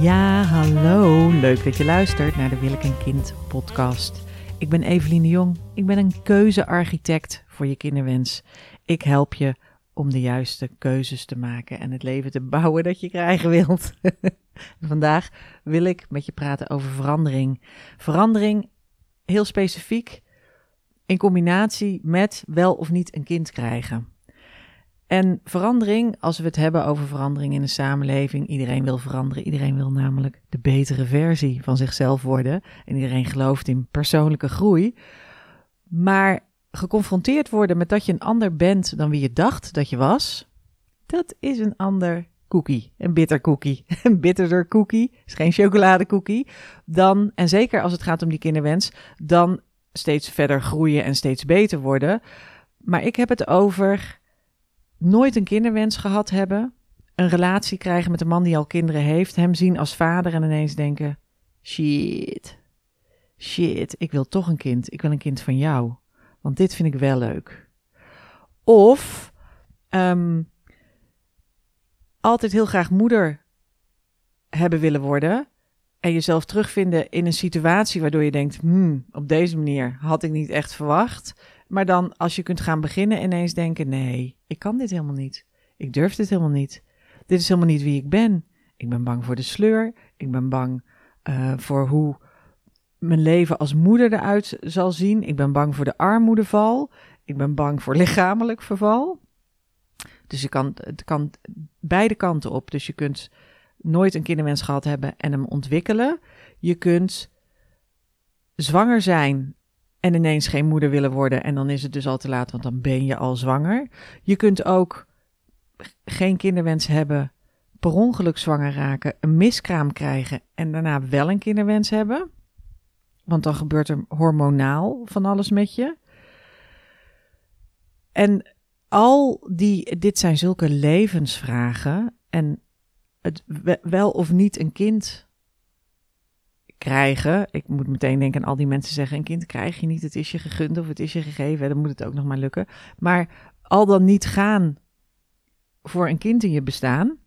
Ja, hallo. Leuk dat je luistert naar de Wil ik een kind podcast. Ik ben Evelien de Jong. Ik ben een keuzearchitect voor je kinderwens. Ik help je om de juiste keuzes te maken en het leven te bouwen dat je krijgen wilt. Vandaag wil ik met je praten over verandering. Verandering heel specifiek in combinatie met wel of niet een kind krijgen. En verandering, als we het hebben over verandering in de samenleving, iedereen wil veranderen. Iedereen wil namelijk de betere versie van zichzelf worden. En iedereen gelooft in persoonlijke groei. Maar geconfronteerd worden met dat je een ander bent dan wie je dacht dat je was, dat is een ander cookie. Een bitter cookie. Een bitterder cookie. Is geen chocoladecookie. Dan, en zeker als het gaat om die kinderwens, dan steeds verder groeien en steeds beter worden. Maar ik heb het over nooit een kinderwens gehad hebben, een relatie krijgen met een man die al kinderen heeft, hem zien als vader en ineens denken: shit, shit, ik wil toch een kind. Ik wil een kind van jou, want dit vind ik wel leuk. Of um, altijd heel graag moeder hebben willen worden en jezelf terugvinden in een situatie waardoor je denkt: hmm, op deze manier had ik niet echt verwacht. Maar dan als je kunt gaan beginnen ineens denken: nee, ik kan dit helemaal niet. Ik durf dit helemaal niet. Dit is helemaal niet wie ik ben. Ik ben bang voor de sleur. Ik ben bang uh, voor hoe mijn leven als moeder eruit zal zien. Ik ben bang voor de armoedeval. Ik ben bang voor lichamelijk verval. Dus je kan, het kan beide kanten op. Dus je kunt nooit een kinderwens gehad hebben en hem ontwikkelen. Je kunt zwanger zijn en ineens geen moeder willen worden en dan is het dus al te laat, want dan ben je al zwanger. Je kunt ook geen kinderwens hebben, per ongeluk zwanger raken, een miskraam krijgen en daarna wel een kinderwens hebben. Want dan gebeurt er hormonaal van alles met je. En al die, dit zijn zulke levensvragen. En het wel of niet een kind krijgen. Ik moet meteen denken aan al die mensen zeggen: een kind krijg je niet, het is je gegund of het is je gegeven. Dan moet het ook nog maar lukken. Maar al dan niet gaan voor een kind in je bestaan,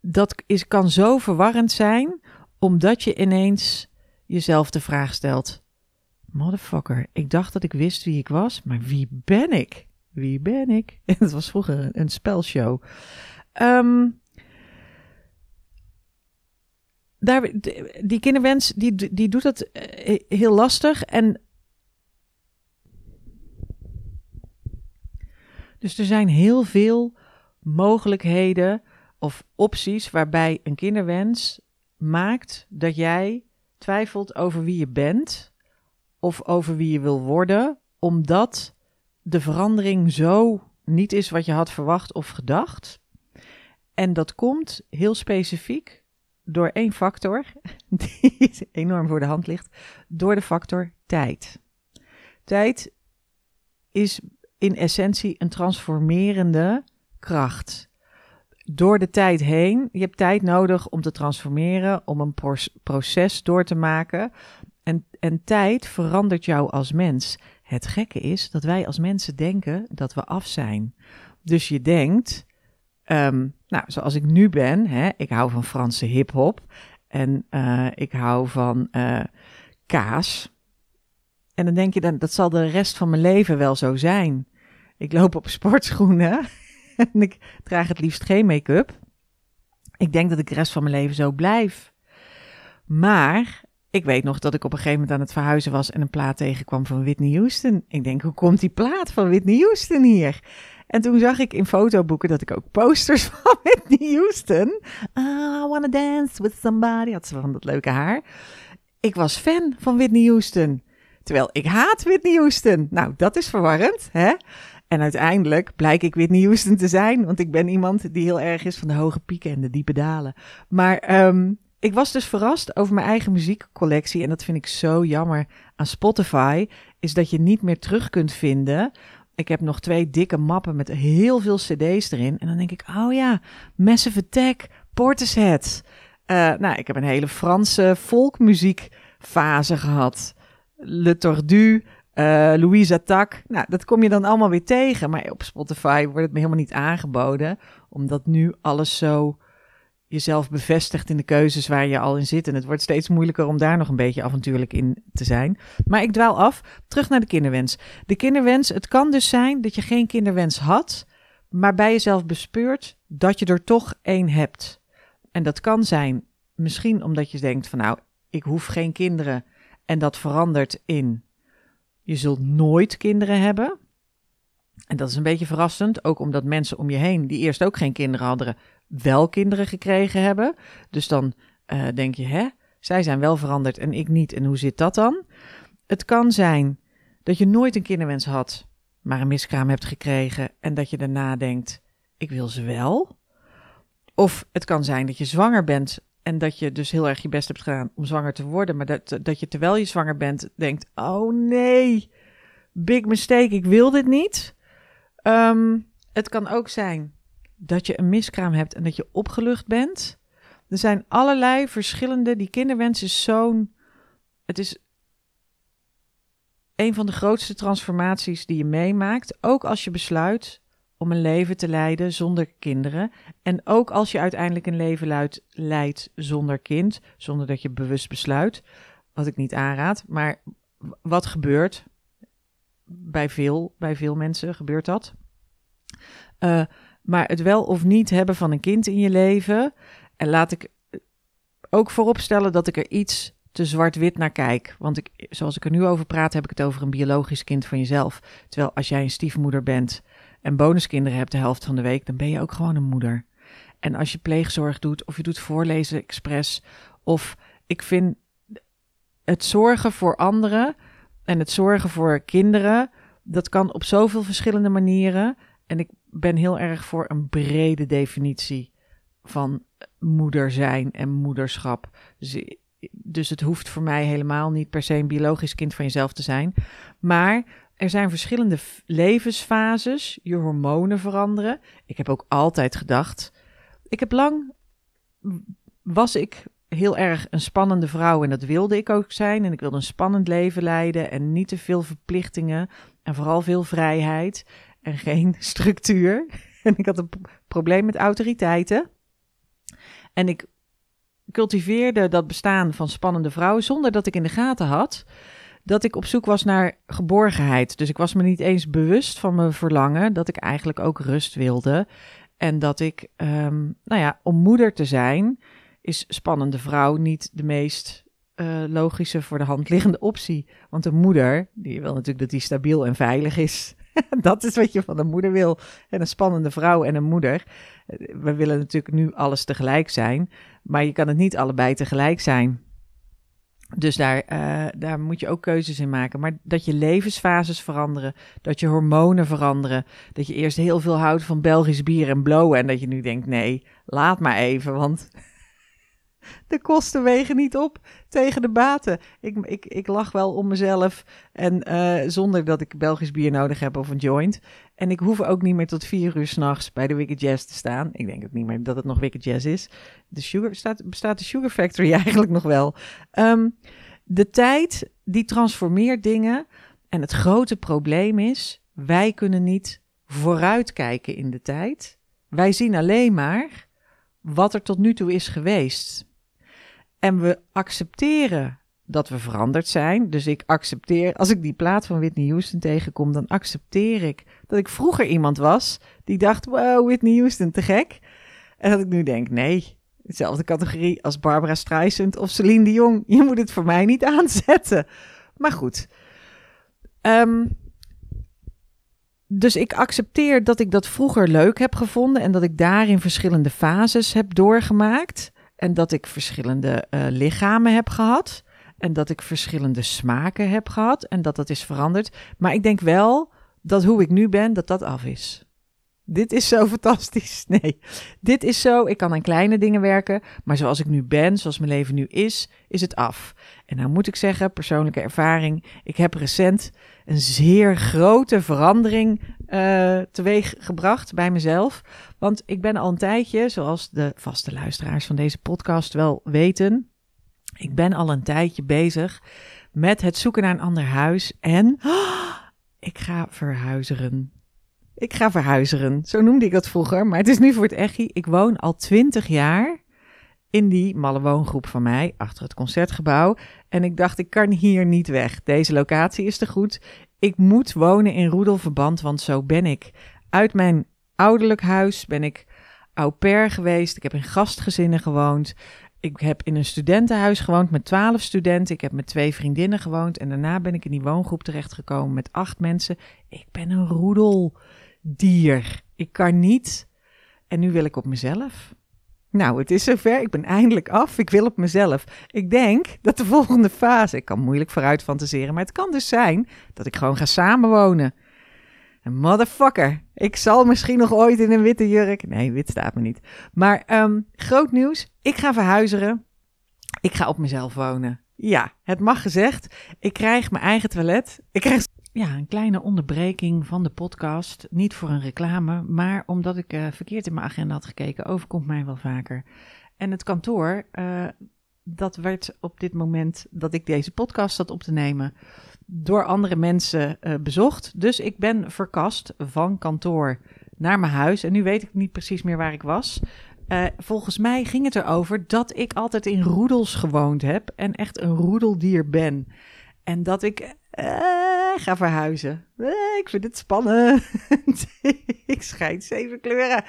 dat is, kan zo verwarrend zijn, omdat je ineens jezelf de vraag stelt: Motherfucker, ik dacht dat ik wist wie ik was, maar wie ben ik? Wie ben ik? Het was vroeger een spelshow. Um, daar, die kinderwens, die, die doet dat eh, heel lastig. En dus er zijn heel veel mogelijkheden of opties waarbij een kinderwens maakt dat jij twijfelt over wie je bent of over wie je wil worden, omdat de verandering zo niet is wat je had verwacht of gedacht. En dat komt heel specifiek door één factor, die enorm voor de hand ligt, door de factor tijd. Tijd is in essentie een transformerende kracht. Door de tijd heen, je hebt tijd nodig om te transformeren, om een proces door te maken. En, en tijd verandert jou als mens. Het gekke is dat wij als mensen denken dat we af zijn. Dus je denkt, Um, nou, zoals ik nu ben, hè, ik hou van Franse hip-hop en uh, ik hou van uh, kaas. En dan denk je, dan, dat zal de rest van mijn leven wel zo zijn. Ik loop op sportschoenen en ik draag het liefst geen make-up. Ik denk dat ik de rest van mijn leven zo blijf. Maar ik weet nog dat ik op een gegeven moment aan het verhuizen was en een plaat tegenkwam van Whitney Houston. Ik denk, hoe komt die plaat van Whitney Houston hier? En toen zag ik in fotoboeken dat ik ook posters van Whitney Houston. Ah, I wanna dance with somebody. Had ze van dat leuke haar. Ik was fan van Whitney Houston. Terwijl ik haat Whitney Houston. Nou, dat is verwarrend, hè? En uiteindelijk blijk ik Whitney Houston te zijn. Want ik ben iemand die heel erg is van de hoge pieken en de diepe dalen. Maar um, ik was dus verrast over mijn eigen muziekcollectie. En dat vind ik zo jammer aan Spotify. Is dat je niet meer terug kunt vinden ik heb nog twee dikke mappen met heel veel cd's erin. En dan denk ik, oh ja, Massive Attack, Portishead. Uh, nou, ik heb een hele Franse folkmuziekfase gehad. Le Tordu, uh, Louise Attack. Nou, dat kom je dan allemaal weer tegen. Maar op Spotify wordt het me helemaal niet aangeboden. Omdat nu alles zo jezelf bevestigt in de keuzes waar je al in zit. En het wordt steeds moeilijker om daar nog een beetje avontuurlijk in te zijn. Maar ik dwaal af. Terug naar de kinderwens. De kinderwens, het kan dus zijn dat je geen kinderwens had, maar bij jezelf bespeurt dat je er toch één hebt. En dat kan zijn misschien omdat je denkt van nou, ik hoef geen kinderen. En dat verandert in je zult nooit kinderen hebben. En dat is een beetje verrassend, ook omdat mensen om je heen, die eerst ook geen kinderen hadden, wel kinderen gekregen hebben. Dus dan uh, denk je, hè, zij zijn wel veranderd en ik niet. En hoe zit dat dan? Het kan zijn dat je nooit een kinderwens had, maar een miskraam hebt gekregen en dat je daarna denkt, ik wil ze wel. Of het kan zijn dat je zwanger bent en dat je dus heel erg je best hebt gedaan om zwanger te worden, maar dat, dat je terwijl je zwanger bent denkt, oh nee, big mistake, ik wil dit niet. Um, het kan ook zijn dat je een miskraam hebt en dat je opgelucht bent. Er zijn allerlei verschillende. Die kinderwens is zo'n. Het is een van de grootste transformaties die je meemaakt. Ook als je besluit om een leven te leiden zonder kinderen. En ook als je uiteindelijk een leven leidt zonder kind, zonder dat je bewust besluit. Wat ik niet aanraad. Maar wat gebeurt? Bij veel, bij veel mensen gebeurt dat. Uh, maar het wel of niet hebben van een kind in je leven. En laat ik ook vooropstellen dat ik er iets te zwart-wit naar kijk. Want ik, zoals ik er nu over praat, heb ik het over een biologisch kind van jezelf. Terwijl als jij een stiefmoeder bent en bonuskinderen hebt de helft van de week, dan ben je ook gewoon een moeder. En als je pleegzorg doet, of je doet voorlezen expres, of ik vind het zorgen voor anderen en het zorgen voor kinderen, dat kan op zoveel verschillende manieren. En ik ben heel erg voor een brede definitie van moeder zijn en moederschap. Dus, dus het hoeft voor mij helemaal niet per se een biologisch kind van jezelf te zijn. Maar er zijn verschillende levensfases. Je hormonen veranderen. Ik heb ook altijd gedacht. Ik heb lang. Was ik heel erg een spannende vrouw en dat wilde ik ook zijn. En ik wilde een spannend leven leiden en niet te veel verplichtingen en vooral veel vrijheid en geen structuur. En ik had een probleem met autoriteiten. En ik cultiveerde dat bestaan van spannende vrouwen zonder dat ik in de gaten had dat ik op zoek was naar geborgenheid. Dus ik was me niet eens bewust van mijn verlangen dat ik eigenlijk ook rust wilde. En dat ik, um, nou ja, om moeder te zijn, is spannende vrouw niet de meest uh, logische voor de hand liggende optie. Want een moeder, die wil natuurlijk dat die stabiel en veilig is. dat is wat je van een moeder wil. En een spannende vrouw en een moeder. We willen natuurlijk nu alles tegelijk zijn. Maar je kan het niet allebei tegelijk zijn. Dus daar, uh, daar moet je ook keuzes in maken. Maar dat je levensfases veranderen, dat je hormonen veranderen, dat je eerst heel veel houdt van Belgisch bier en blowen en dat je nu denkt, nee, laat maar even, want de kosten wegen niet op tegen de baten. Ik, ik, ik lach wel om mezelf en uh, zonder dat ik Belgisch bier nodig heb of een joint. En ik hoef ook niet meer tot vier uur s'nachts bij de Wicked Jazz te staan. Ik denk ook niet meer dat het nog Wicked Jazz is. De sugar, bestaat, bestaat de Sugar Factory eigenlijk nog wel? Um, de tijd die transformeert dingen. En het grote probleem is, wij kunnen niet vooruitkijken in de tijd. Wij zien alleen maar wat er tot nu toe is geweest. En we accepteren dat we veranderd zijn. Dus ik accepteer, als ik die plaat van Whitney Houston tegenkom, dan accepteer ik dat ik vroeger iemand was die dacht: wow, Whitney Houston, te gek. En dat ik nu denk: nee, dezelfde categorie als Barbara Streisand of Celine Dion. Je moet het voor mij niet aanzetten. Maar goed. Um, dus ik accepteer dat ik dat vroeger leuk heb gevonden en dat ik daarin verschillende fases heb doorgemaakt. En dat ik verschillende uh, lichamen heb gehad. En dat ik verschillende smaken heb gehad. En dat dat is veranderd. Maar ik denk wel dat hoe ik nu ben, dat dat af is. Dit is zo fantastisch. Nee, dit is zo. Ik kan aan kleine dingen werken. Maar zoals ik nu ben, zoals mijn leven nu is, is het af. En nou moet ik zeggen, persoonlijke ervaring. Ik heb recent een zeer grote verandering uh, teweeg gebracht bij mezelf. Want ik ben al een tijdje, zoals de vaste luisteraars van deze podcast wel weten, ik ben al een tijdje bezig met het zoeken naar een ander huis. En ik ga verhuizen. Ik ga verhuizen. Zo noemde ik dat vroeger, maar het is nu voor het echi. Ik woon al twintig jaar in die malle woongroep van mij achter het concertgebouw. En ik dacht, ik kan hier niet weg. Deze locatie is te goed. Ik moet wonen in roedelverband, want zo ben ik. Uit mijn ouderlijk huis ben ik au pair geweest. Ik heb in gastgezinnen gewoond. Ik heb in een studentenhuis gewoond met twaalf studenten. Ik heb met twee vriendinnen gewoond. En daarna ben ik in die woongroep terechtgekomen met acht mensen. Ik ben een roedeldier. Ik kan niet. En nu wil ik op mezelf. Nou, het is zover. Ik ben eindelijk af. Ik wil op mezelf. Ik denk dat de volgende fase. Ik kan moeilijk vooruit fantaseren. Maar het kan dus zijn dat ik gewoon ga samenwonen. Een motherfucker. Ik zal misschien nog ooit in een witte jurk. Nee, wit staat me niet. Maar um, groot nieuws. Ik ga verhuizen. Ik ga op mezelf wonen. Ja, het mag gezegd. Ik krijg mijn eigen toilet. Ik krijg ja, een kleine onderbreking van de podcast. Niet voor een reclame, maar omdat ik uh, verkeerd in mijn agenda had gekeken. Overkomt mij wel vaker. En het kantoor, uh, dat werd op dit moment dat ik deze podcast zat op te nemen, door andere mensen uh, bezocht. Dus ik ben verkast van kantoor naar mijn huis. En nu weet ik niet precies meer waar ik was. Volgens mij ging het erover dat ik altijd in roedels gewoond heb en echt een roedeldier ben. En dat ik uh, ga verhuizen. ik vind het spannend. ik scheid zeven kleuren.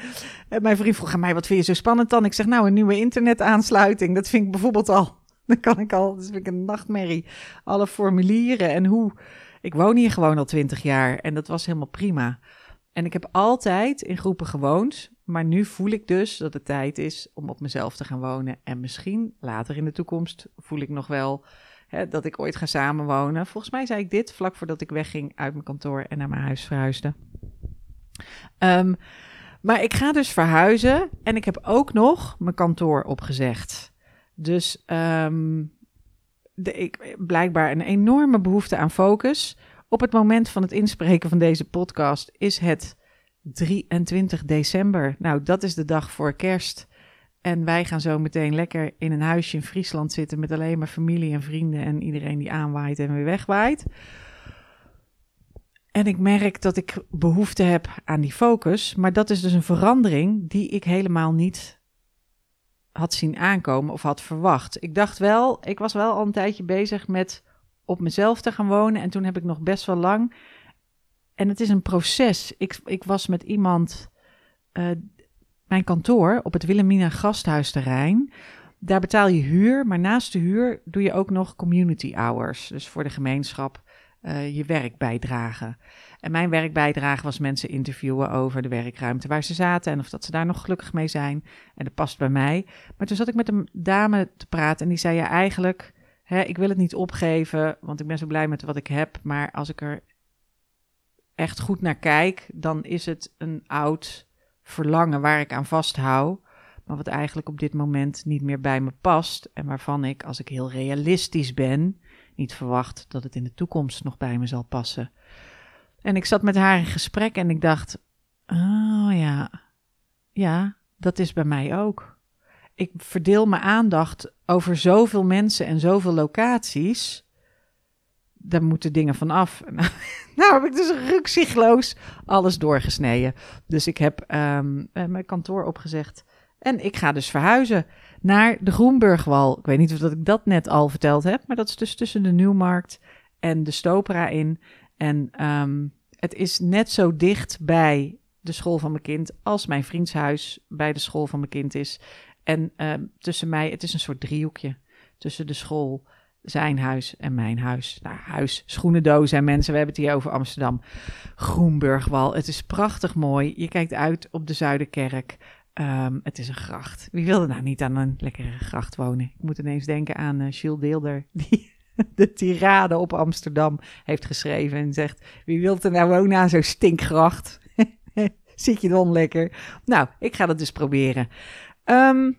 En mijn vriend vroeg aan mij, wat vind je zo spannend dan? Ik zeg, nou, een nieuwe internetaansluiting. Dat vind ik bijvoorbeeld al Dan kan ik al, dat vind ik een nachtmerrie. Alle formulieren en hoe. Ik woon hier gewoon al twintig jaar en dat was helemaal prima. En ik heb altijd in groepen gewoond, maar nu voel ik dus dat het tijd is om op mezelf te gaan wonen. En misschien later in de toekomst voel ik nog wel dat ik ooit ga samenwonen. Volgens mij zei ik dit vlak voordat ik wegging uit mijn kantoor en naar mijn huis verhuisde. Um, maar ik ga dus verhuizen en ik heb ook nog mijn kantoor opgezegd. Dus um, de, ik, blijkbaar een enorme behoefte aan focus. Op het moment van het inspreken van deze podcast is het 23 december. Nou, dat is de dag voor kerst. En wij gaan zo meteen lekker in een huisje in Friesland zitten met alleen maar familie en vrienden en iedereen die aanwaait en weer wegwaait. En ik merk dat ik behoefte heb aan die focus, maar dat is dus een verandering die ik helemaal niet had zien aankomen of had verwacht. Ik dacht wel, ik was wel al een tijdje bezig met op mezelf te gaan wonen. En toen heb ik nog best wel lang. En het is een proces. Ik, ik was met iemand. Uh, mijn kantoor op het Wilhelmina Gasthuisterrein. Daar betaal je huur, maar naast de huur doe je ook nog community hours. Dus voor de gemeenschap uh, je werk bijdragen. En mijn werkbijdrage was mensen interviewen over de werkruimte waar ze zaten en of dat ze daar nog gelukkig mee zijn. En dat past bij mij. Maar toen zat ik met een dame te praten en die zei ja eigenlijk, hè, ik wil het niet opgeven, want ik ben zo blij met wat ik heb. Maar als ik er echt goed naar kijk, dan is het een oud verlangen waar ik aan vasthoud. Maar wat eigenlijk op dit moment niet meer bij me past. En waarvan ik, als ik heel realistisch ben, niet verwacht dat het in de toekomst nog bij me zal passen. En ik zat met haar in gesprek en ik dacht: Oh ja, ja, dat is bij mij ook. Ik verdeel mijn aandacht over zoveel mensen en zoveel locaties. Daar moeten dingen van af. nou heb ik dus rukzichtloos alles doorgesneden. Dus ik heb um, mijn kantoor opgezegd. En ik ga dus verhuizen naar de Groenburgwal. Ik weet niet of dat ik dat net al verteld heb, maar dat is dus tussen de Nieuwmarkt en de Stopera in. En um, het is net zo dicht bij de school van mijn kind als mijn vriendshuis bij de school van mijn kind is. En uh, tussen mij, het is een soort driehoekje tussen de school, zijn huis en mijn huis. Nou, huis, schoenendozen en mensen, we hebben het hier over Amsterdam. Groenburgwal, het is prachtig mooi. Je kijkt uit op de Zuiderkerk. Um, het is een gracht. Wie wilde nou niet aan een lekkere gracht wonen? Ik moet ineens denken aan uh, Deelder, die de tirade op Amsterdam heeft geschreven. En zegt, wie wilt er nou wonen aan zo'n stinkgracht? Zit je dan lekker? Nou, ik ga dat dus proberen. Um,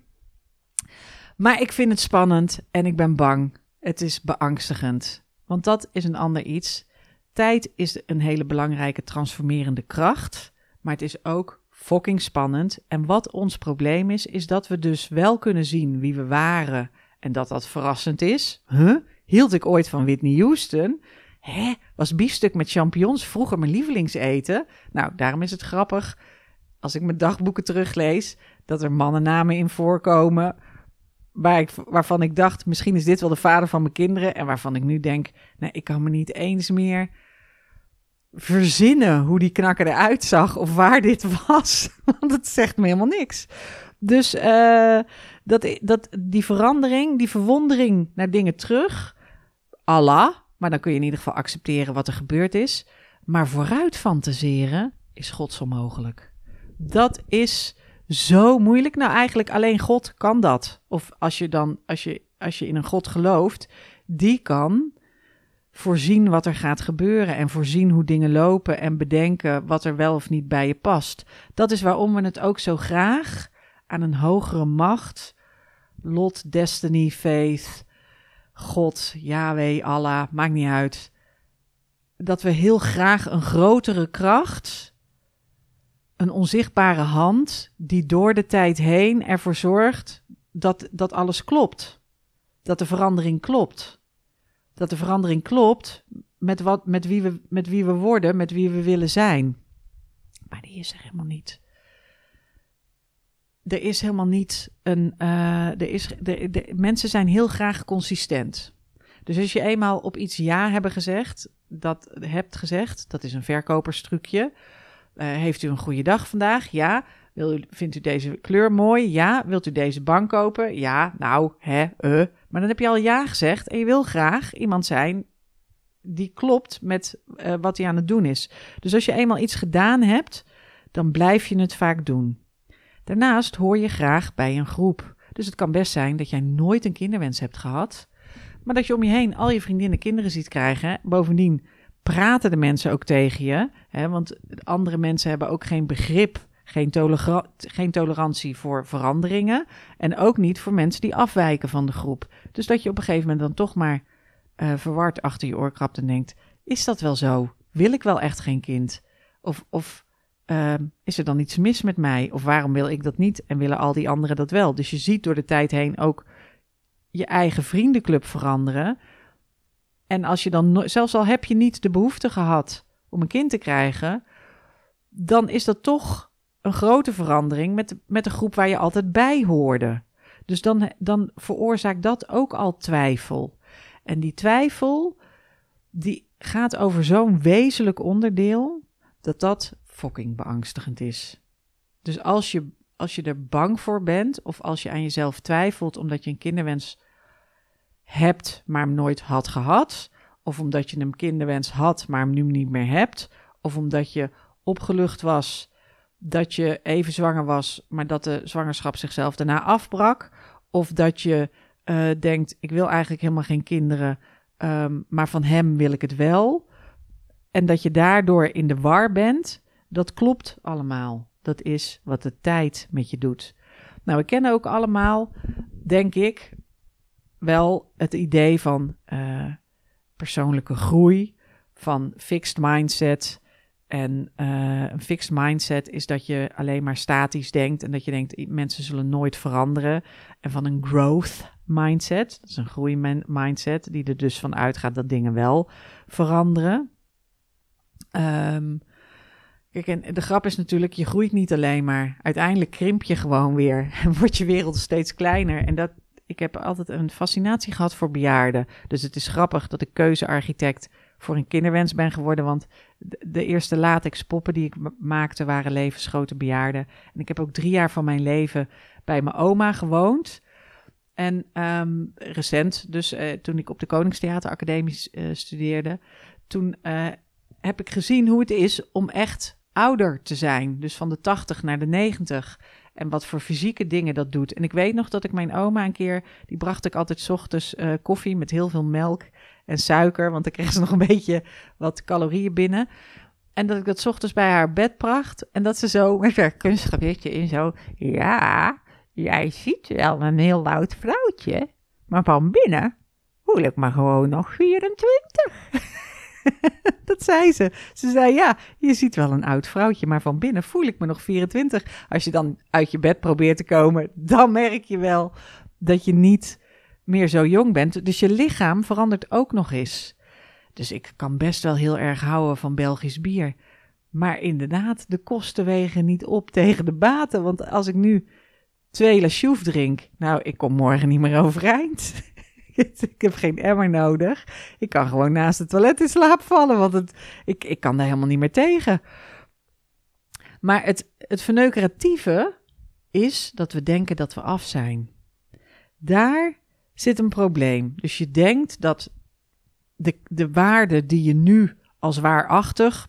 maar ik vind het spannend en ik ben bang. Het is beangstigend. Want dat is een ander iets. Tijd is een hele belangrijke transformerende kracht. Maar het is ook fucking spannend. En wat ons probleem is, is dat we dus wel kunnen zien wie we waren. En dat dat verrassend is. Huh? hield ik ooit van Whitney Houston. Hè, was biefstuk met champignons vroeger mijn lievelingseten? Nou, daarom is het grappig als ik mijn dagboeken teruglees dat er mannennamen in voorkomen waarvan ik dacht, misschien is dit wel de vader van mijn kinderen. En waarvan ik nu denk, nee, ik kan me niet eens meer verzinnen hoe die knakker eruit zag of waar dit was. Want het zegt me helemaal niks. Dus uh, dat, dat, die verandering, die verwondering naar dingen terug, Allah, maar dan kun je in ieder geval accepteren wat er gebeurd is. Maar vooruit fantaseren is godsonmogelijk. Dat is zo moeilijk. Nou, eigenlijk alleen God kan dat. Of als je dan, als je, als je in een God gelooft, die kan voorzien wat er gaat gebeuren en voorzien hoe dingen lopen en bedenken wat er wel of niet bij je past. Dat is waarom we het ook zo graag aan een hogere macht, lot, destiny, faith, God, Yahweh, Allah, maakt niet uit. Dat we heel graag een grotere kracht, een onzichtbare hand, die door de tijd heen ervoor zorgt dat, dat alles klopt. Dat de verandering klopt. Dat de verandering klopt met, wat, met, wie we, met wie we worden, met wie we willen zijn. Maar die is er helemaal niet er is helemaal niet een. Uh, er is, de, de, mensen zijn heel graag consistent. Dus als je eenmaal op iets ja hebben gezegd, dat hebt gezegd, dat is een verkoperstrucje. Uh, heeft u een goede dag vandaag? Ja. U, vindt u deze kleur mooi? Ja. Wilt u deze bank kopen? Ja. Nou, hè, uh. Maar dan heb je al ja gezegd en je wil graag iemand zijn die klopt met uh, wat hij aan het doen is. Dus als je eenmaal iets gedaan hebt, dan blijf je het vaak doen. Daarnaast hoor je graag bij een groep. Dus het kan best zijn dat jij nooit een kinderwens hebt gehad, maar dat je om je heen al je vriendinnen kinderen ziet krijgen. Bovendien praten de mensen ook tegen je, hè, want andere mensen hebben ook geen begrip, geen, geen tolerantie voor veranderingen en ook niet voor mensen die afwijken van de groep. Dus dat je op een gegeven moment dan toch maar uh, verward achter je oor krabt en denkt: is dat wel zo? Wil ik wel echt geen kind? Of, of Ehm, is er dan iets mis met mij? Of waarom wil ik dat niet en willen al die anderen dat wel? Dus je ziet door de tijd heen ook je eigen vriendenclub veranderen. En als je dan, zelfs al heb je niet de behoefte gehad om een kind te krijgen, dan is dat toch een grote verandering met, met de groep waar je altijd bij hoorde. Dus dan, dan veroorzaakt dat ook al twijfel. En die twijfel, die gaat over zo'n wezenlijk onderdeel, dat dat fucking beangstigend is. Dus als je, als je er bang voor bent, of als je aan jezelf twijfelt omdat je een kinderwens hebt, maar hem nooit had gehad, of omdat je een kinderwens had, maar hem nu niet meer hebt, of omdat je opgelucht was dat je even zwanger was, maar dat de zwangerschap zichzelf daarna afbrak, of dat je uh, denkt: ik wil eigenlijk helemaal geen kinderen, um, maar van hem wil ik het wel. En dat je daardoor in de war bent, dat klopt allemaal. Dat is wat de tijd met je doet. Nou, we kennen ook allemaal, denk ik, wel het idee van uh, persoonlijke groei, van fixed mindset. En uh, een fixed mindset is dat je alleen maar statisch denkt en dat je denkt mensen zullen nooit veranderen. En van een growth mindset, dat is een groeimindset, die er dus van uitgaat dat dingen wel veranderen. Um, Kijk, en de grap is natuurlijk, je groeit niet alleen maar. Uiteindelijk krimp je gewoon weer en wordt je wereld steeds kleiner. En dat, ik heb altijd een fascinatie gehad voor bejaarden. Dus het is grappig dat ik keuzearchitect voor een kinderwens ben geworden. Want de, eerste latex poppen die ik maakte waren levensgrote bejaarden. En ik heb ook drie jaar van mijn leven bij mijn oma gewoond. En um, recent, dus uh, toen ik op de Koningstheateracademie uh, studeerde, toen uh, heb ik gezien hoe het is om echt ouder te zijn. Dus van de 80 naar de 90. En wat voor fysieke dingen dat doet. En ik weet nog dat ik mijn oma een keer, die bracht ik altijd ochtends uh, koffie met heel veel melk en suiker. Want dan kreeg ze nog een beetje wat calorieën binnen. En dat ik dat ochtends bij haar bed bracht. En dat ze zo met haar kunstgewichtje in zo. Ja, jij ziet wel een heel oud vrouwtje. Maar van binnen voel ik me gewoon nog 24. dat zei ze. Ze zei, ja, je ziet wel een oud vrouwtje, maar van binnen voel ik me nog 24. Als je dan uit je bed probeert te komen, dan merk je wel dat je niet meer zo jong bent. Dus je lichaam verandert ook nog eens. Dus ik kan best wel heel erg houden van Belgisch bier. Maar inderdaad, de kosten wegen niet op tegen de baten. Want als ik nu twee lasjouf drink, nou, ik kom morgen niet meer overeind. ik heb geen emmer nodig. Ik kan gewoon naast het toilet in slaap vallen, want het, ik, ik kan daar helemaal niet meer tegen. Maar het, het verneukeratieve is dat we denken dat we af zijn. Daar zit een probleem. Dus je denkt dat de, de waarde die je nu als waarachtig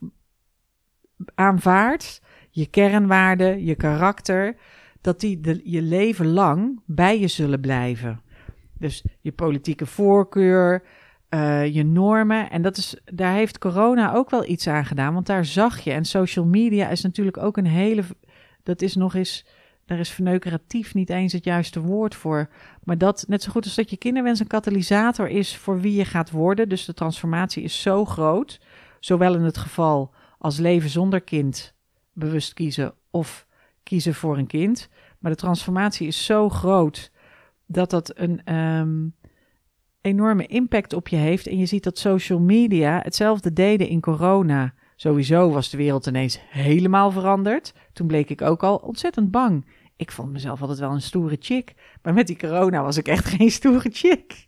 aanvaardt, je kernwaarden, je karakter, dat die de, je leven lang bij je zullen blijven. Dus je politieke voorkeur, uh, je normen. En dat is, daar heeft corona ook wel iets aan gedaan, want daar zag je. En social media is natuurlijk ook een hele. Dat is nog eens. Daar is verneukeratief niet eens het juiste woord voor. Maar dat, net zo goed als dat je kinderwens een katalysator is voor wie je gaat worden. Dus de transformatie is zo groot. Zowel in het geval als leven zonder kind bewust kiezen of kiezen voor een kind. Maar de transformatie is zo groot dat dat een um, enorme impact op je heeft. En je ziet dat social media hetzelfde deden in corona. Sowieso was de wereld ineens helemaal veranderd. Toen bleek ik ook al ontzettend bang. Ik vond mezelf altijd wel een stoere chick. Maar met die corona was ik echt geen stoere chick.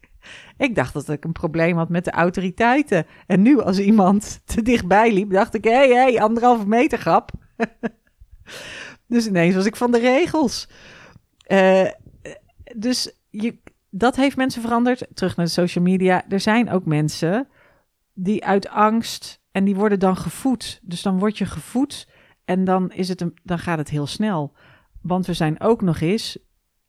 Ik dacht dat ik een probleem had met de autoriteiten. En nu als iemand te dichtbij liep, dacht ik... hé, hey, hey, anderhalve meter grap. dus ineens was ik van de regels. Uh, dus je, dat heeft mensen veranderd. Terug naar de social media. Er zijn ook mensen die uit angst en die worden dan gevoed. Dus dan word je gevoed en dan, is het een, dan gaat het heel snel. Want we zijn ook nog eens,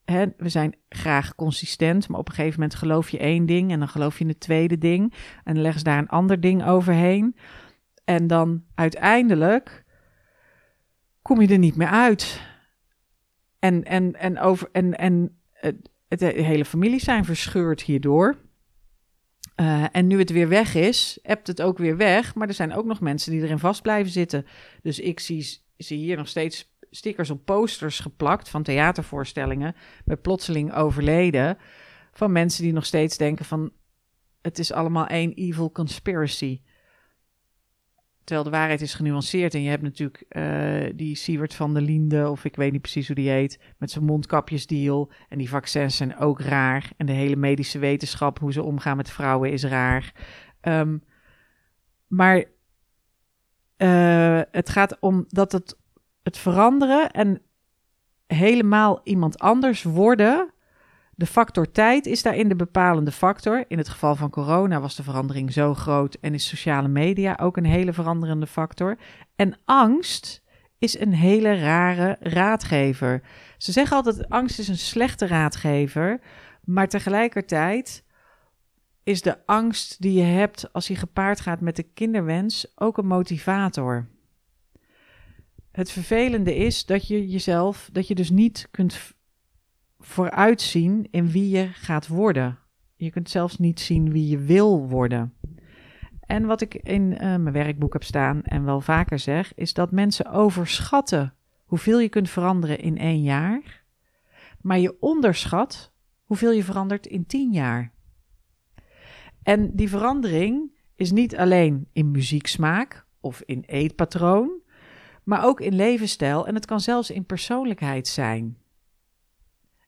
hè, we zijn graag consistent, maar op een gegeven moment geloof je één ding en dan geloof je een tweede ding en dan leggen ze daar een ander ding overheen. En dan uiteindelijk kom je er niet meer uit. En, en, en, over, en, en het, de hele familie zijn verscheurd hierdoor. Uh, en nu het weer weg is, hebt het ook weer weg. Maar er zijn ook nog mensen die erin vast blijven zitten. Dus ik zie, zie hier nog steeds stickers op posters geplakt van theatervoorstellingen. Met plotseling overleden. Van mensen die nog steeds denken van... Het is allemaal één evil conspiracy. Terwijl de waarheid is genuanceerd. En je hebt natuurlijk uh, die Siewert van der Linde, of ik weet niet precies hoe die heet, met zijn mondkapjesdeal. En die vaccins zijn ook raar. En de hele medische wetenschap, hoe ze omgaan met vrouwen, is raar. Um, maar uh, het gaat om dat het, het veranderen en helemaal iemand anders worden de factor tijd is daarin de bepalende factor. In het geval van corona was de verandering zo groot en is sociale media ook een hele veranderende factor. En angst is een hele rare raadgever. Ze zeggen altijd: angst is een slechte raadgever, maar tegelijkertijd is de angst die je hebt als je gepaard gaat met de kinderwens ook een motivator. Het vervelende is dat je jezelf, dat je dus niet kunt vooruitzien in wie je gaat worden. Je kunt zelfs niet zien wie je wil worden. En wat ik in uh, mijn werkboek heb staan en wel vaker zeg, is dat mensen overschatten hoeveel je kunt veranderen in één jaar, maar je onderschat hoeveel je verandert in tien jaar. En die verandering is niet alleen in muzieksmaak of in eetpatroon, maar ook in levensstijl en het kan zelfs in persoonlijkheid zijn.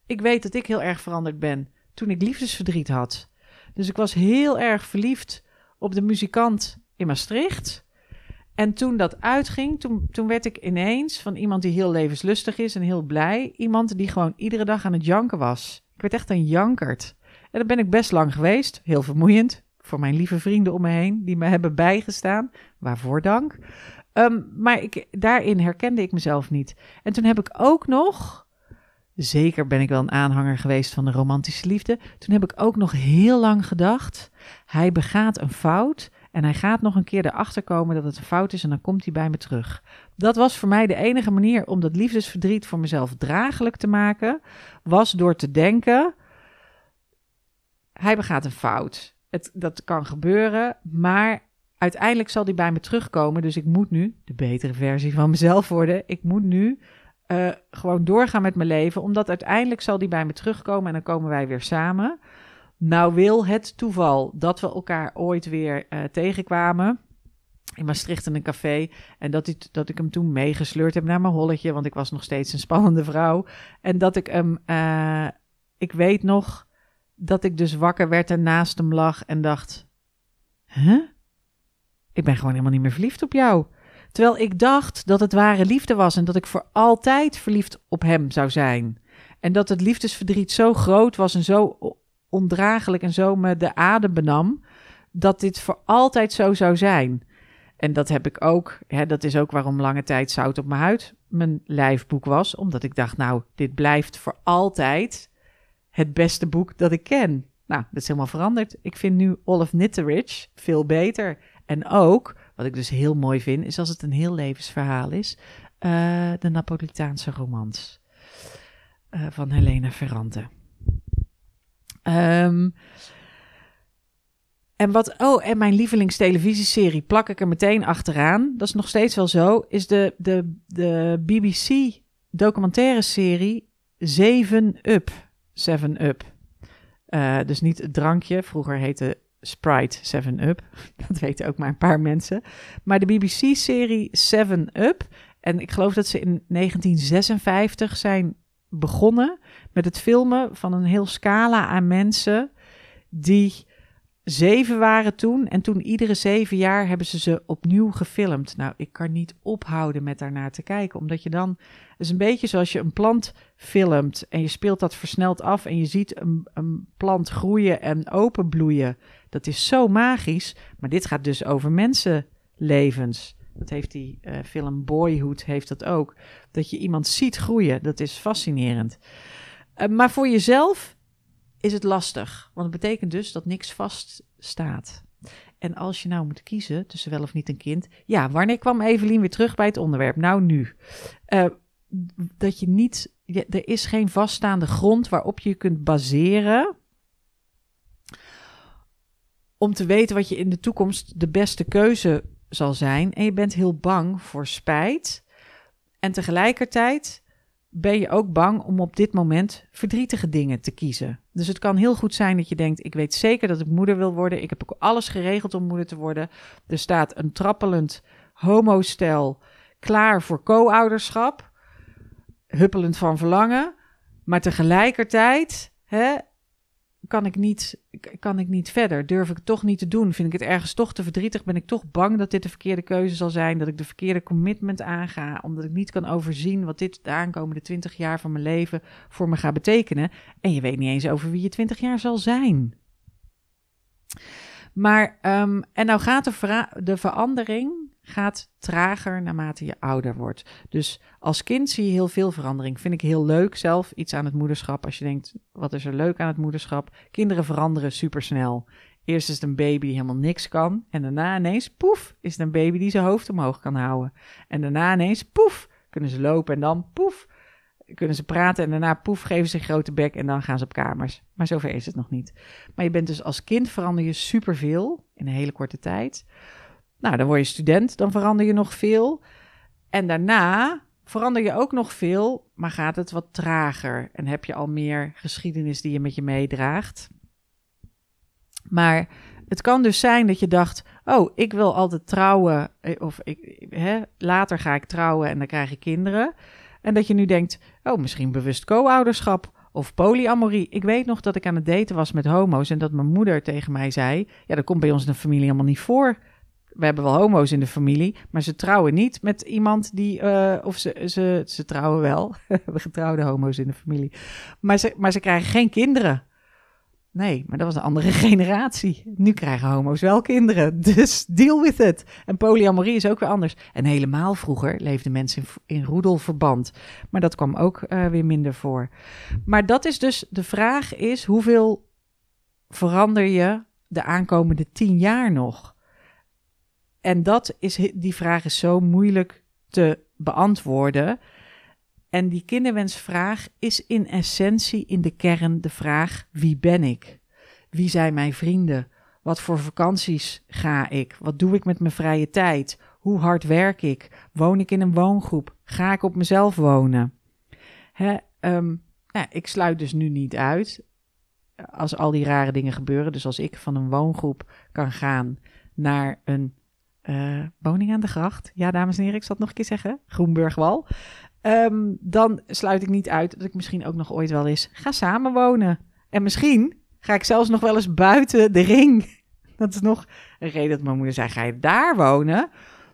Ik weet dat ik heel erg veranderd ben toen ik liefdesverdriet had. Dus ik was heel erg verliefd op de muzikant in Maastricht. En toen dat uitging, toen, toen werd ik ineens van iemand die heel levenslustig is en heel blij, iemand die gewoon iedere dag aan het janken was. Ik werd echt een jankert. En dat ben ik best lang geweest, heel vermoeiend voor mijn lieve vrienden om me heen die me hebben bijgestaan. Waarvoor dank. Um, maar ik, daarin herkende ik mezelf niet. En toen heb ik ook nog Zeker ben ik wel een aanhanger geweest van de romantische liefde. Toen heb ik ook nog heel lang gedacht: hij begaat een fout en hij gaat nog een keer erachter komen dat het een fout is en dan komt hij bij me terug. Dat was voor mij de enige manier om dat liefdesverdriet voor mezelf draaglijk te maken, was door te denken: hij begaat een fout. Het, dat kan gebeuren, maar uiteindelijk zal hij bij me terugkomen. Dus ik moet nu de betere versie van mezelf worden. Ik moet nu uh, gewoon doorgaan met mijn leven. Omdat uiteindelijk zal die bij me terugkomen en dan komen wij weer samen. Nou wil het toeval dat we elkaar ooit weer uh, tegenkwamen. in Maastricht in een café. En dat, ik, dat ik hem toen meegesleurd heb naar mijn holletje, want ik was nog steeds een spannende vrouw. En dat ik hem, uh, ik weet nog dat ik dus wakker werd en naast hem lag en dacht, huh? Ik ben gewoon helemaal niet meer verliefd op jou. Terwijl ik dacht dat het ware liefde was en dat ik voor altijd verliefd op hem zou zijn. En dat het liefdesverdriet zo groot was en zo ondraaglijk en zo me de adem benam, dat dit voor altijd zo zou zijn. En dat heb ik ook. Hè, dat is ook waarom lange tijd zout op mijn huid mijn lijfboek was. Omdat ik dacht, nou, dit blijft voor altijd het beste boek dat ik ken. Nou, dat is helemaal veranderd. Ik vind nu Olaf Nitterich veel beter. En ook, wat ik dus heel mooi vind, is als het een heel levensverhaal is, uh, de Napolitaanse romans uh, van Helena Ferrante. Um, en wat, oh, en mijn lievelingstelevisieserie plak ik er meteen achteraan. Dat is nog steeds wel zo. Is de, de, de BBC documentaire serie 7 Up. 7 Up. Uh, dus niet het drankje. Vroeger heette Sprite 7 Up. Dat weten ook maar een paar mensen. Maar de BBC-serie 7 Up. En ik geloof dat ze in 1956 zijn begonnen met het filmen van een heel scala aan mensen die zeven waren toen. En toen iedere zeven jaar hebben ze ze opnieuw gefilmd. Nou, ik kan niet ophouden met daarnaar te kijken. Omdat je dan. Het is een beetje zoals je een plant filmt. En je speelt dat versneld af. En je ziet een, een plant groeien en openbloeien. Dat is zo magisch. Maar dit gaat dus over mensenlevens. Dat heeft die uh, film Boyhood heeft dat ook. Dat je iemand ziet groeien. Dat is fascinerend. Uh, maar voor jezelf is het lastig. Want het betekent dus dat niks vaststaat. En als je nou moet kiezen tussen wel of niet een kind. Ja, wanneer kwam Evelien weer terug bij het onderwerp? Nou, nu. Uh, dat je niet. er is geen vaststaande grond waarop je kunt baseren. Om te weten wat je in de toekomst de beste keuze zal zijn. En je bent heel bang voor spijt. En tegelijkertijd ben je ook bang om op dit moment verdrietige dingen te kiezen. Dus het kan heel goed zijn dat je denkt: ik weet zeker dat ik moeder wil worden. Ik heb ook alles geregeld om moeder te worden. Er staat een trappelend homostel klaar voor co-ouderschap, huppelend van verlangen. Maar tegelijkertijd hè, kan ik, niet, kan ik niet verder? Durf ik het toch niet te doen? Vind ik het ergens toch te verdrietig? Ben ik toch bang dat dit de verkeerde keuze zal zijn? Dat ik de verkeerde commitment aanga? Omdat ik niet kan overzien wat dit de aankomende twintig jaar van mijn leven voor me gaat betekenen. En je weet niet eens over wie je twintig jaar zal zijn. Maar, um, en nou gaat de, de verandering gaat trager naarmate je ouder wordt. Dus als kind zie je heel veel verandering. Vind ik heel leuk zelf, iets aan het moederschap. Als je denkt, wat is er leuk aan het moederschap? Kinderen veranderen supersnel. Eerst is het een baby die helemaal niks kan. En daarna ineens, poef, is het een baby die zijn hoofd omhoog kan houden. En daarna ineens, poef, kunnen ze lopen. En dan, poef, kunnen ze praten. En daarna, poef, geven ze een grote bek. En dan gaan ze op kamers. Maar zover is het nog niet. Maar je bent dus als kind verander je superveel in een hele korte tijd. Nou, dan word je student, dan verander je nog veel. En daarna verander je ook nog veel, maar gaat het wat trager en heb je al meer geschiedenis die je met je meedraagt. Maar het kan dus zijn dat je dacht: Oh, ik wil altijd trouwen, eh, of ik, hè, later ga ik trouwen en dan krijg ik kinderen. En dat je nu denkt: Oh, misschien bewust co-ouderschap of polyamorie. Ik weet nog dat ik aan het daten was met homo's en dat mijn moeder tegen mij zei: Ja, dat komt bij ons in de familie helemaal niet voor we hebben wel homo's in de familie, maar ze trouwen niet met iemand die, uh, of ze, ze, ze trouwen wel. we hebben getrouwde homo's in de familie. Maar ze, maar ze krijgen geen kinderen. Nee, maar dat was een andere generatie. Nu krijgen homo's wel kinderen. Dus deal with it. En polyamorie is ook weer anders. En helemaal vroeger leefden mensen in, in roedelverband. Maar dat kwam ook uh, weer minder voor. Maar dat is dus, de vraag is, hoeveel verander je de aankomende tien jaar nog? En dat is, die vraag is zo moeilijk te beantwoorden. En die kinderwensvraag is in essentie, in de kern, de vraag: wie ben ik? Wie zijn mijn vrienden? Wat voor vakanties ga ik? Wat doe ik met mijn vrije tijd? Hoe hard werk ik? Woon ik in een woongroep? Ga ik op mezelf wonen? Hè, um, nou, ik sluit dus nu niet uit als al die rare dingen gebeuren. Dus als ik van een woongroep kan gaan naar een uh, woning aan de gracht. Ja, dames en heren, ik zal het nog een keer zeggen. Groenburgwal. Ehm, dan sluit ik niet uit dat ik misschien ook nog ooit wel eens ga samenwonen. En misschien ga ik zelfs nog wel eens buiten de ring. Dat is nog een reden dat mijn moeder zei: ga je daar wonen?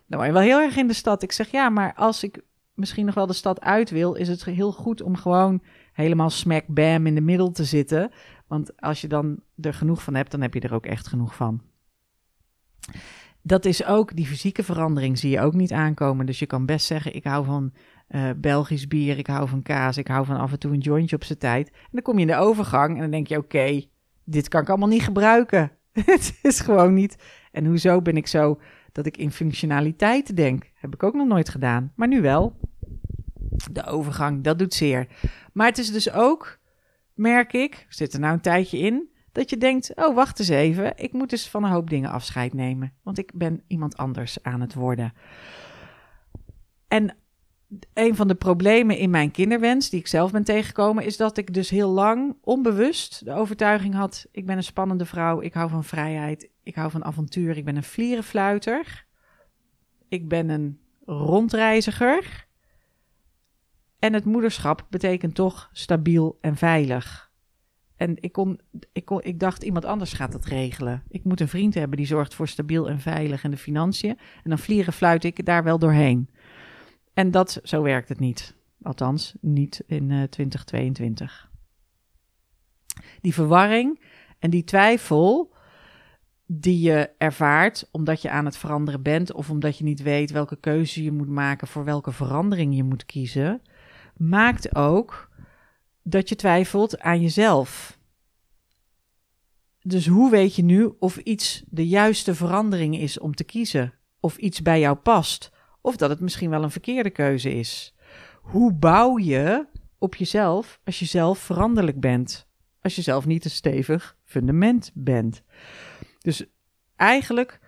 Dan word je wel heel erg in de stad. Ik zeg ja, maar als ik misschien nog wel de stad uit wil, is het heel goed om gewoon helemaal smack bam in de middel te zitten. Want als je dan er genoeg van hebt, dan heb je er ook echt genoeg van. Dat is ook, die fysieke verandering zie je ook niet aankomen. Dus je kan best zeggen, ik hou van uh, Belgisch bier, ik hou van kaas, ik hou van af en toe een jointje op zijn tijd. En dan kom je in de overgang en dan denk je, oké, dit kan ik allemaal niet gebruiken. het is gewoon niet. En hoezo ben ik zo dat ik in functionaliteit denk? Heb ik ook nog nooit gedaan, maar nu wel. De overgang, dat doet zeer. Maar het is dus ook, merk ik, zit er nou een tijdje in, dat je denkt: oh, wacht eens even, ik moet dus van een hoop dingen afscheid nemen, want ik ben iemand anders aan het worden. En een van de problemen in mijn kinderwens, die ik zelf ben tegengekomen, is dat ik dus heel lang onbewust de overtuiging had: ik ben een spannende vrouw, ik hou van vrijheid, ik hou van avontuur, ik ben een vlierenfluiter, ik ben een rondreiziger. En het moederschap betekent toch stabiel en veilig. En ik, kon, ik, kon, ik dacht, iemand anders gaat dat regelen. Ik moet een vriend hebben die zorgt voor stabiel en veilig en de financiën. En dan vliegen fluit ik daar wel doorheen. En dat, zo werkt het niet. Althans, niet in uh, eh, 2022. Die verwarring en die twijfel die je ervaart omdat je aan het veranderen bent of omdat je niet weet welke keuze je moet maken voor welke verandering je moet kiezen, maakt ook dat je twijfelt aan jezelf. Dus hoe weet je nu of iets de juiste verandering is om te kiezen? Of iets bij jou past? Of dat het misschien wel een verkeerde keuze is? Hoe bouw je op jezelf als je zelf veranderlijk bent? Als je zelf niet een stevig fundament bent. Dus eigenlijk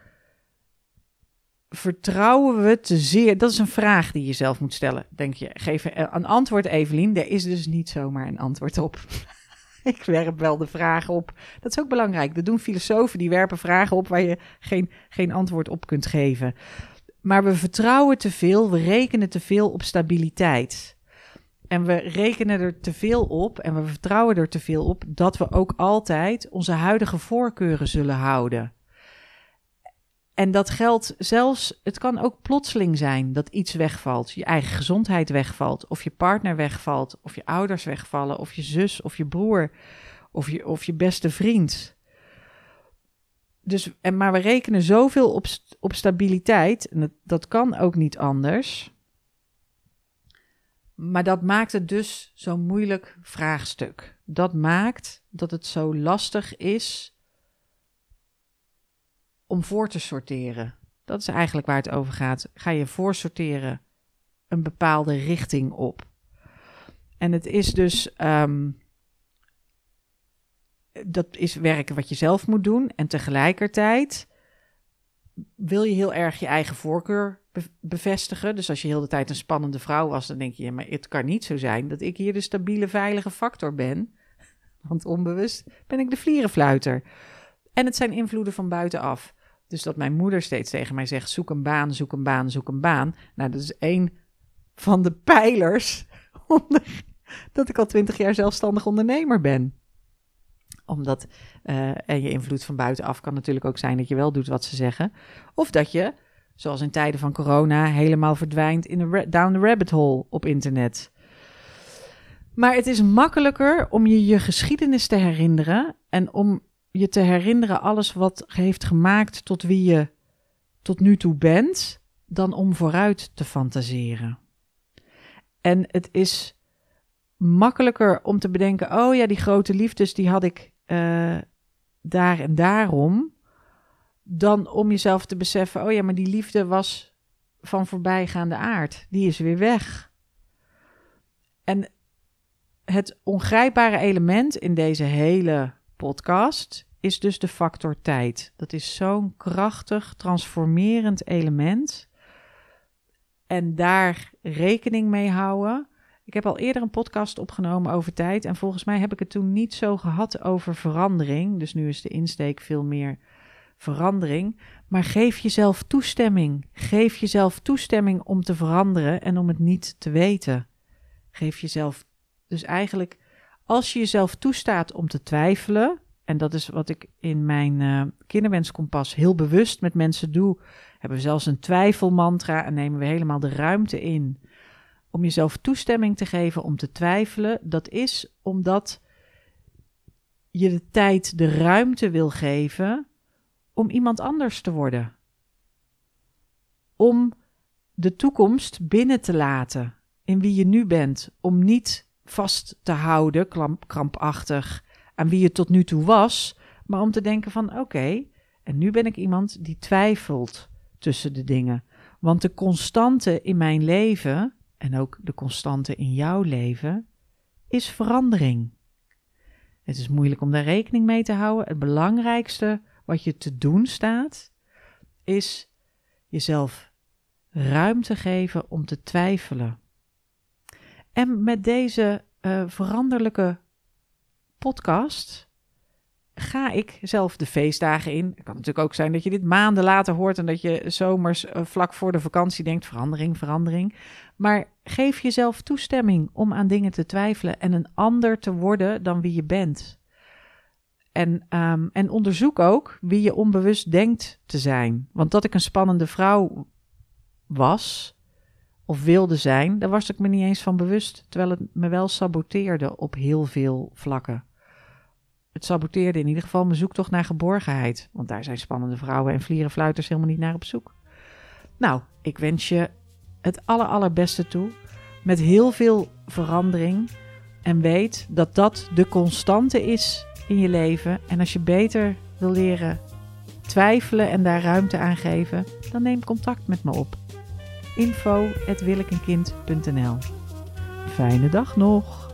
vertrouwen we te zeer? Dat is een vraag die je zelf moet stellen. Denk je, geef een antwoord, Evelien. Er is dus niet zomaar een antwoord op. ik werp wel de vragen op. Dat is ook belangrijk. Dat doen filosofen, die werpen vragen op waar je geen, geen antwoord op kunt geven. Maar we vertrouwen te veel, we rekenen te veel op stabiliteit. En we rekenen er te veel op en we vertrouwen er te veel op dat we ook altijd onze huidige voorkeuren zullen houden. En dat geldt zelfs, het kan ook plotseling zijn dat iets wegvalt. Je eigen gezondheid wegvalt, of je partner wegvalt, of je ouders wegvallen, of je zus, of je broer, of je, of je beste vriend. Dus, en, maar we rekenen zoveel op, op stabiliteit, en dat, dat kan ook niet anders. Maar dat maakt het dus zo'n moeilijk vraagstuk. Dat maakt dat het zo lastig is om voor te sorteren. Dat is eigenlijk waar het over gaat. Ga je voorsorteren een bepaalde richting op. En het is dus. Ehm, dat is werken wat je zelf moet doen. En tegelijkertijd wil je heel erg je eigen voorkeur bevestigen. Dus als je heel de tijd een spannende vrouw was, dan denk je, maar het kan niet zo zijn dat ik hier de stabiele, veilige factor ben. Want onbewust ben ik de vlierenfluiter. En het zijn invloeden van buitenaf. Dus dat mijn moeder steeds tegen mij zegt: zoek een baan, zoek een baan, zoek een baan. Nou, dat is één van de pijlers dat ik al twintig jaar zelfstandig ondernemer ben. Omdat, uh, en je invloed van buitenaf kan natuurlijk ook zijn dat je wel doet wat ze zeggen. Of dat je, zoals in tijden van corona, helemaal verdwijnt in de down the rabbit hole op internet. Maar het is makkelijker om je je geschiedenis te herinneren en om je te herinneren alles wat heeft gemaakt tot wie je tot nu toe bent, dan om vooruit te fantaseren. En het is makkelijker om te bedenken: oh ja, die grote liefdes die had ik uh, daar en daarom, dan om jezelf te beseffen: oh ja, maar die liefde was van voorbijgaande aard, die is weer weg. En het ongrijpbare element in deze hele podcast is dus de factor tijd. Dat is zo'n krachtig, transformerend element. En daar rekening mee houden. Ik heb al eerder een podcast opgenomen over tijd. En volgens mij heb ik het toen niet zo gehad over verandering. Dus nu is de insteek veel meer verandering, maar geef jezelf toestemming. Geef jezelf toestemming om te veranderen en om het niet te weten. Geef jezelf dus eigenlijk, als je jezelf toestaat om te twijfelen, en dat is wat ik in mijn uh, kinderwenskompas heel bewust met mensen doe, hebben we zelfs een twijfelmantra en nemen we helemaal de ruimte in om jezelf toestemming te geven om te twijfelen. Dat is omdat je de tijd, de ruimte wil geven om iemand anders te worden. Om de toekomst binnen te laten in wie je nu bent. Om niet vast te houden, krampachtig, aan wie je tot nu toe was. Maar om te denken van oké, en nu ben ik iemand die twijfelt tussen de dingen. Want de constante in mijn leven, en ook de constante in jouw leven, is verandering. Het is moeilijk om daar rekening mee te houden. Het belangrijkste wat je te doen staat, is jezelf ruimte geven om te twijfelen. En met deze uh, veranderlijke podcast ga ik zelf de feestdagen in. Het kan natuurlijk ook zijn dat je dit maanden later hoort en dat je zomers uh, vlak voor de vakantie denkt: verandering, verandering. Maar geef jezelf toestemming om aan dingen te twijfelen en een ander te worden dan wie je bent. En, um, en onderzoek ook wie je onbewust denkt te zijn. Want dat ik een spannende vrouw was of wilde zijn, daar was ik me niet eens van bewust. Terwijl het me wel saboteerde op heel veel vlakken. Het saboteerde in ieder geval mijn zoektocht naar geborgenheid. Want daar zijn spannende vrouwen en vlierenfluiters helemaal niet naar op zoek. Nou, ik wens je het aller allerbeste toe. Met heel veel verandering. En weet dat dat de constante is in je leven. En als je beter wil leren twijfelen en daar ruimte aan geven, dan neem contact met me op. info.willekenkind.nl Fijne dag nog!